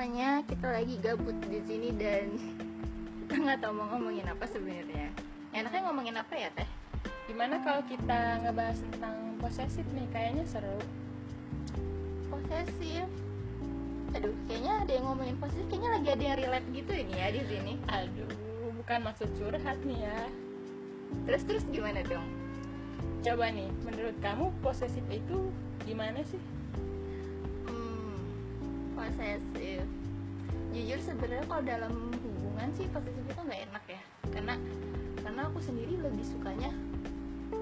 semuanya, kita lagi gabut di sini dan kita nggak tahu mau ngomongin apa sebenarnya. Enaknya ngomongin apa ya teh? Gimana kalau kita ngebahas tentang posesif nih? Kayaknya seru. Posesif. Aduh, kayaknya ada yang ngomongin posesif. Kayaknya lagi ada yang relate gitu ini ya di sini. Aduh, bukan maksud curhat nih ya. Terus terus gimana dong? Coba nih, menurut kamu posesif itu gimana sih? Posesif. Jujur sebenarnya kalau dalam hubungan sih posesif itu nggak enak ya, karena karena aku sendiri lebih sukanya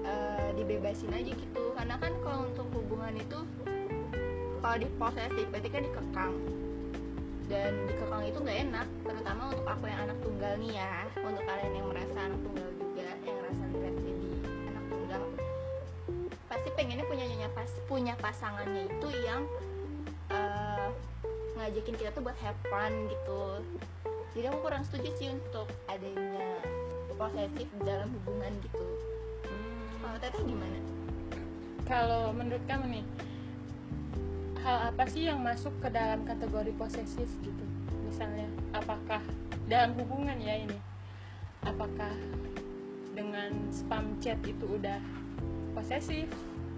eh, dibebasin aja gitu. Karena kan kalau untuk hubungan itu kalau di posesif berarti kan dikekang dan dikekang itu nggak enak terutama untuk aku yang anak tunggal nih ya untuk kalian yang merasa anak tunggal juga yang merasa relate jadi anak tunggal pasti pengennya punya nyonya pas punya pasangannya itu yang eh, ngajakin kita tuh buat have fun gitu. Jadi aku kurang setuju sih untuk adanya posesif dalam hubungan gitu. Kalau teteh gimana? Kalau menurut kamu nih, hal apa sih yang masuk ke dalam kategori posesif gitu? Misalnya, apakah dalam hubungan ya ini, apakah dengan spam chat itu udah posesif?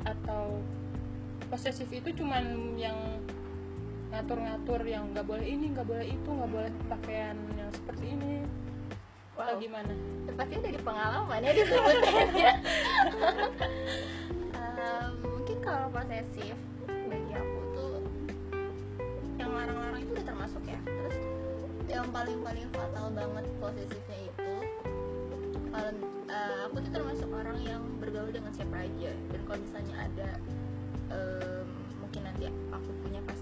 Atau posesif itu cuman yang ngatur-ngatur yang nggak boleh ini nggak boleh itu nggak boleh pakaian yang seperti ini atau Wow. gimana? pasti dari pengalaman ya disebutnya Em, mungkin kalau posesif bagi aku tuh yang larang-larang itu udah termasuk ya terus yang paling-paling fatal banget posesifnya itu kalau eh, aku tuh termasuk orang yang bergaul dengan siapa aja dan kalau misalnya ada em, mungkin nanti aku punya nanti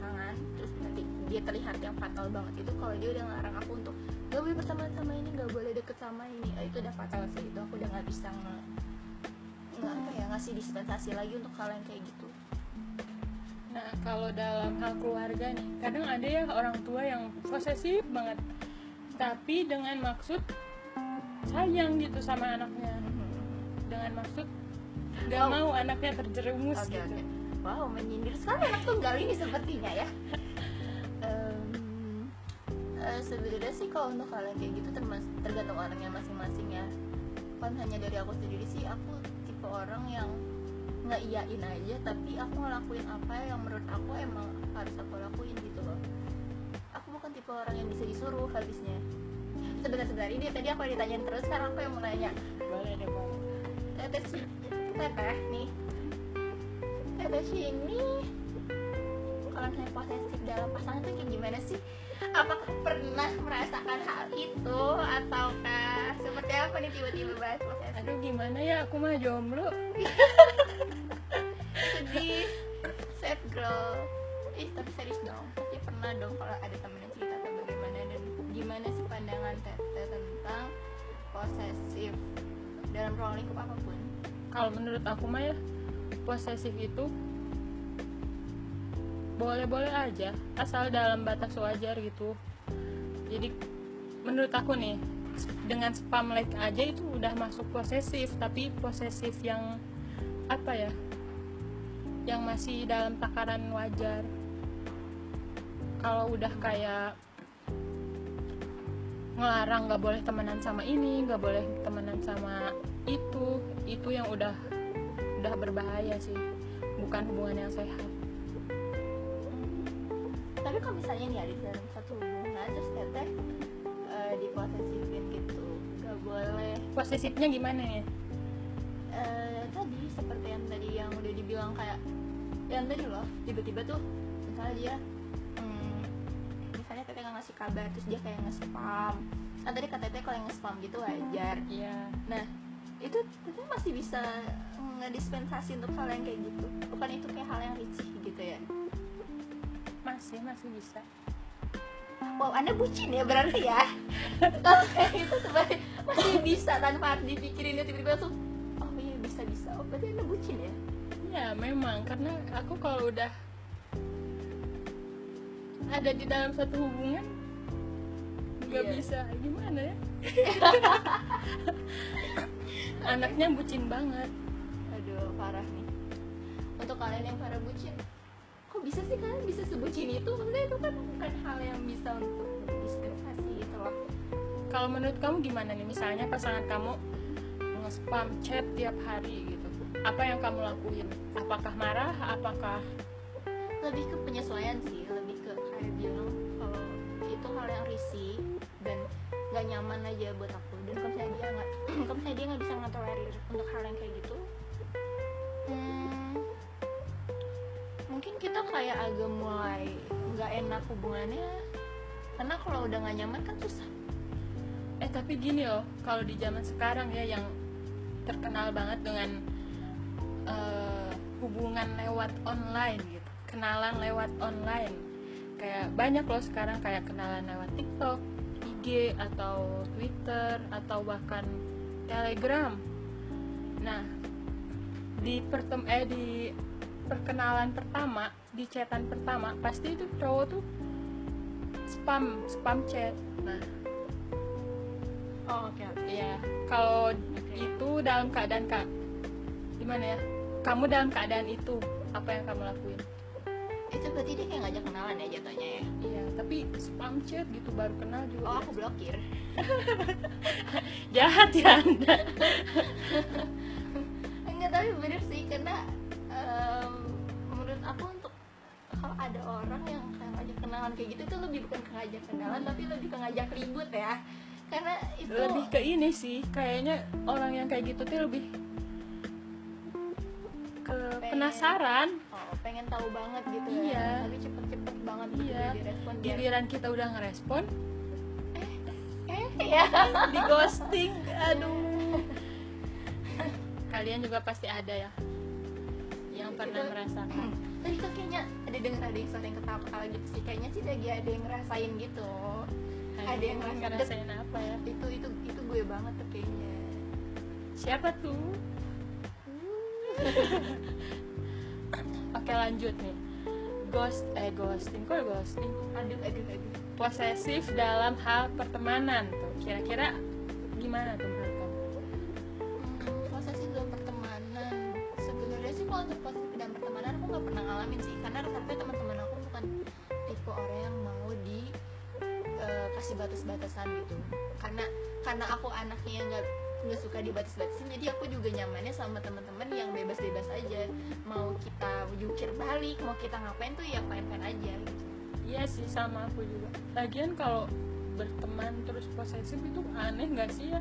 dia terlihat yang fatal banget itu kalau dia udah ngelarang aku untuk gak boleh bersama sama ini gak boleh deket sama ini Ah, itu udah fatal sih itu aku udah nggak bisa nge nggak apa ya ngasih dispensasi lagi untuk hal yang kayak gitu Nah, kalau dalam hal keluarga nih, kadang ada ya orang tua yang posesif banget. Tapi dengan maksud sayang gitu sama anaknya. Dengan maksud gak Wow. mau anaknya terjerumus Oke gitu. oke. Wow, menyindir sekali anak tunggal ini sepertinya ya. Eh, sebenarnya sih kalau untuk hal yang kayak gitu tergantung orangnya masing-masing ya. Kan hanya dari aku sendiri sih aku tipe orang yang nggak iyain aja tapi aku ngelakuin apa yang menurut aku emang harus aku lakuin gitu loh. Aku bukan tipe orang yang bisa disuruh habisnya. Sebentar-sebentar ini tadi aku ditanyain terus sekarang aku yang mau nanya Boleh deh, boleh. teteh teteh nih teteh sini kalau misalnya posesif dalam pasangan itu kayak gimana sih? Apakah pernah merasakan hal itu? Ataukah seperti apa nih tiba-tiba bahas posesif Aduh, gimana ya? Aku mah jomblo. sedih. Sad girl. Ih tapi serius dong. Pasti pernah dong kalau ada temen yang cerita atau bagaimana dan gimana sih pandangan teteh tentang posesif dalam ruang lingkup apa pun. Kalau menurut aku mah ya, posesif itu boleh-boleh aja, asal dalam batas wajar gitu. Jadi menurut aku nih, dengan spam like aja itu udah masuk posesif, tapi posesif yang apa ya? Yang masih dalam takaran wajar. Kalau udah kayak ngelarang nggak boleh temenan sama ini, nggak boleh temenan sama itu, itu yang udah udah berbahaya sih, bukan hubungan yang sehat. Tapi kalau misalnya nih ada di dalam satu hubungan terus teteh eh, diposesifin gitu gak boleh. Posesifnya gimana ya? Eh, tadi seperti yang tadi yang udah dibilang kayak yang tadi loh tiba-tiba tuh misalnya dia hmm, misalnya teteh nggak ngasih kabar terus dia kayak nge-spam. Kan tadi kata teteh kalau yang nge-spam gitu wajar. Iya. nah itu teteh masih bisa ngedispensasi untuk hal yang kayak gitu. Bukan itu kayak hal yang risih gitu ya Masih masih bisa. Wow, Anda bucin ya berarti ya. Kalau kayak itu sebenarnya masih bisa tanpa harus dipikirin ya tiba-tiba tuh. Oh iya bisa bisa. Oh berarti Anda bucin ya. Ya memang karena aku kalau udah ada di dalam satu hubungan nggak Iya. bisa gimana ya? Anaknya bucin banget. Aduh parah nih. Untuk kalian yang para bucin, bisa sih kalian bisa sebutin itu maksudnya itu kan bukan hal yang bisa untuk diskusi gitu loh. Kalau menurut kamu gimana nih? Misalnya pasangan kamu nge-spam chat tiap hari gitu. Apa yang kamu lakuin? Apakah marah? Apakah lebih ke penyesuaian sih lebih ke kayak bilang kalau itu hal yang risih dan nggak nyaman aja buat aku. Dan kalau misalnya dia nggak kalau misalnya dia nggak bisa ngetolerir untuk hal yang kayak gitu hmm, kayak agak mulai nggak enak hubungannya. Karena kalau udah nggak nyaman kan susah. Eh tapi gini loh kalau di zaman sekarang ya yang terkenal banget dengan uh, hubungan lewat online gitu kenalan lewat online. Kayak banyak loh sekarang kayak kenalan lewat TikTok IG atau Twitter atau bahkan Telegram. Nah di pertem eh di perkenalan pertama di chatan pertama pasti itu cowok tuh spam spam chat. Nah. Oh oke okay. ya kalau okay. itu dalam keadaan kak gimana ya? Kamu dalam keadaan itu apa yang kamu lakuin? Itu berarti dia kayak ngajak kenalan ya jatuhnya ya? Iya tapi spam chat gitu baru kenal juga. Oh aku blokir. Jahat ya anda. Enggak tapi bener sih karena ada orang yang kayak ngajak kenalan kayak gitu itu lebih bukan ke ngajak kenalan tapi lebih ke ngajak ribut ya. Karena itu lebih ke ini sih kayaknya orang yang kayak gitu tuh lebih ke Pengen- penasaran. Oh, pengen tahu banget gitu Iya. ya tapi cepet-cepet banget gitu Iya. dia. Direspon giliran kita udah ngerespon. Eh ya. Di ghosting aduh. Kalian juga pasti ada ya yang pernah Itu- merasakan. Tadi kayaknya ada denger ada yang yang ketawa-ketawa gitu sih. Kayaknya sih lagi ada yang ngerasain gitu. Ada yang ngerasain apa ya? itu itu itu gue banget tuh kayaknya. Siapa tuh? Oke lanjut nih. Ghost eh ghosting. Kok ghosting? Aduh aduh aduh. Posesif dalam hal pertemanan tuh. Kira-kira gimana tuh kalau untuk posesif dalam pertemanan aku nggak pernah ngalamin sih karena rata-rata teman-teman aku bukan tipe orang yang mau di eh, kasih batas-batasan gitu. Karena karena aku anaknya nggak nggak suka dibatas-batasin jadi aku juga nyamannya sama teman-teman yang bebas-bebas aja. Mau kita jukir balik mau kita ngapain tuh ya fine-fine aja. Iya sih sama aku juga. Lagian kalau berteman terus posesif itu aneh nggak sih ya?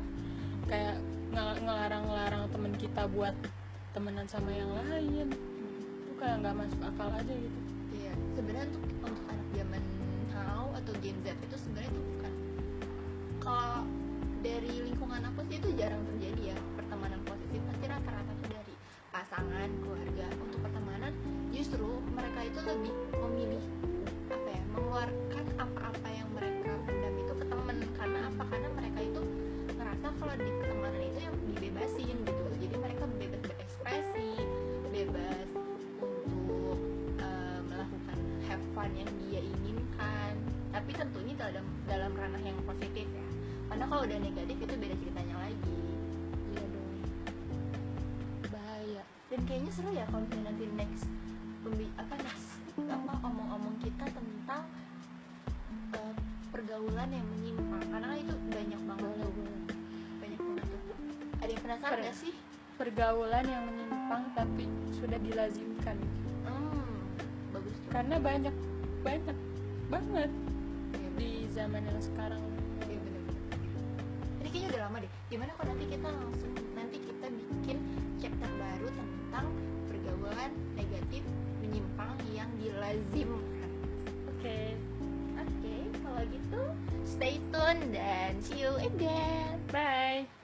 Kayak ngel- ngelarang-ngelarang temen kita buat temenan sama yang lain itu kayak nggak masuk akal aja gitu Iya, sebenarnya untuk untuk anak zaman now atau Gen Z itu sebenarnya itu bukan. Kalau dari lingkungan aku sih itu jarang terjadi ya pertemanan positif pasti rata-rata tuh dari pasangan, keluarga. Untuk pertemanan justru mereka itu lebih memilih dia inginkan. Tapi tentunya dalam dalam ranah yang positif ya. Karena kalau udah negatif itu beda ceritanya lagi. Iya dong. Bahaya. Dan kayaknya seru ya kalau misalnya nanti next pembi apa next apa omong-omong kita tentang eh, pergaulan yang menyimpang. Karena kan itu banyak banget tuh. banyak banget tuh. Ada yang penasaran Per- gak sih? pergaulan yang menyimpang tapi sudah dilazimkan. Hmm bagus tuh. Karena banyak banyak banget Iya, di zaman yang sekarang Iya. Ini kayaknya udah lama deh. Gimana kalau nanti kita langsung nanti kita bikin chapter baru tentang pergaulan negatif menyimpang yang dilazimkan. oke Oke, kalau gitu stay tune dan see you again. bye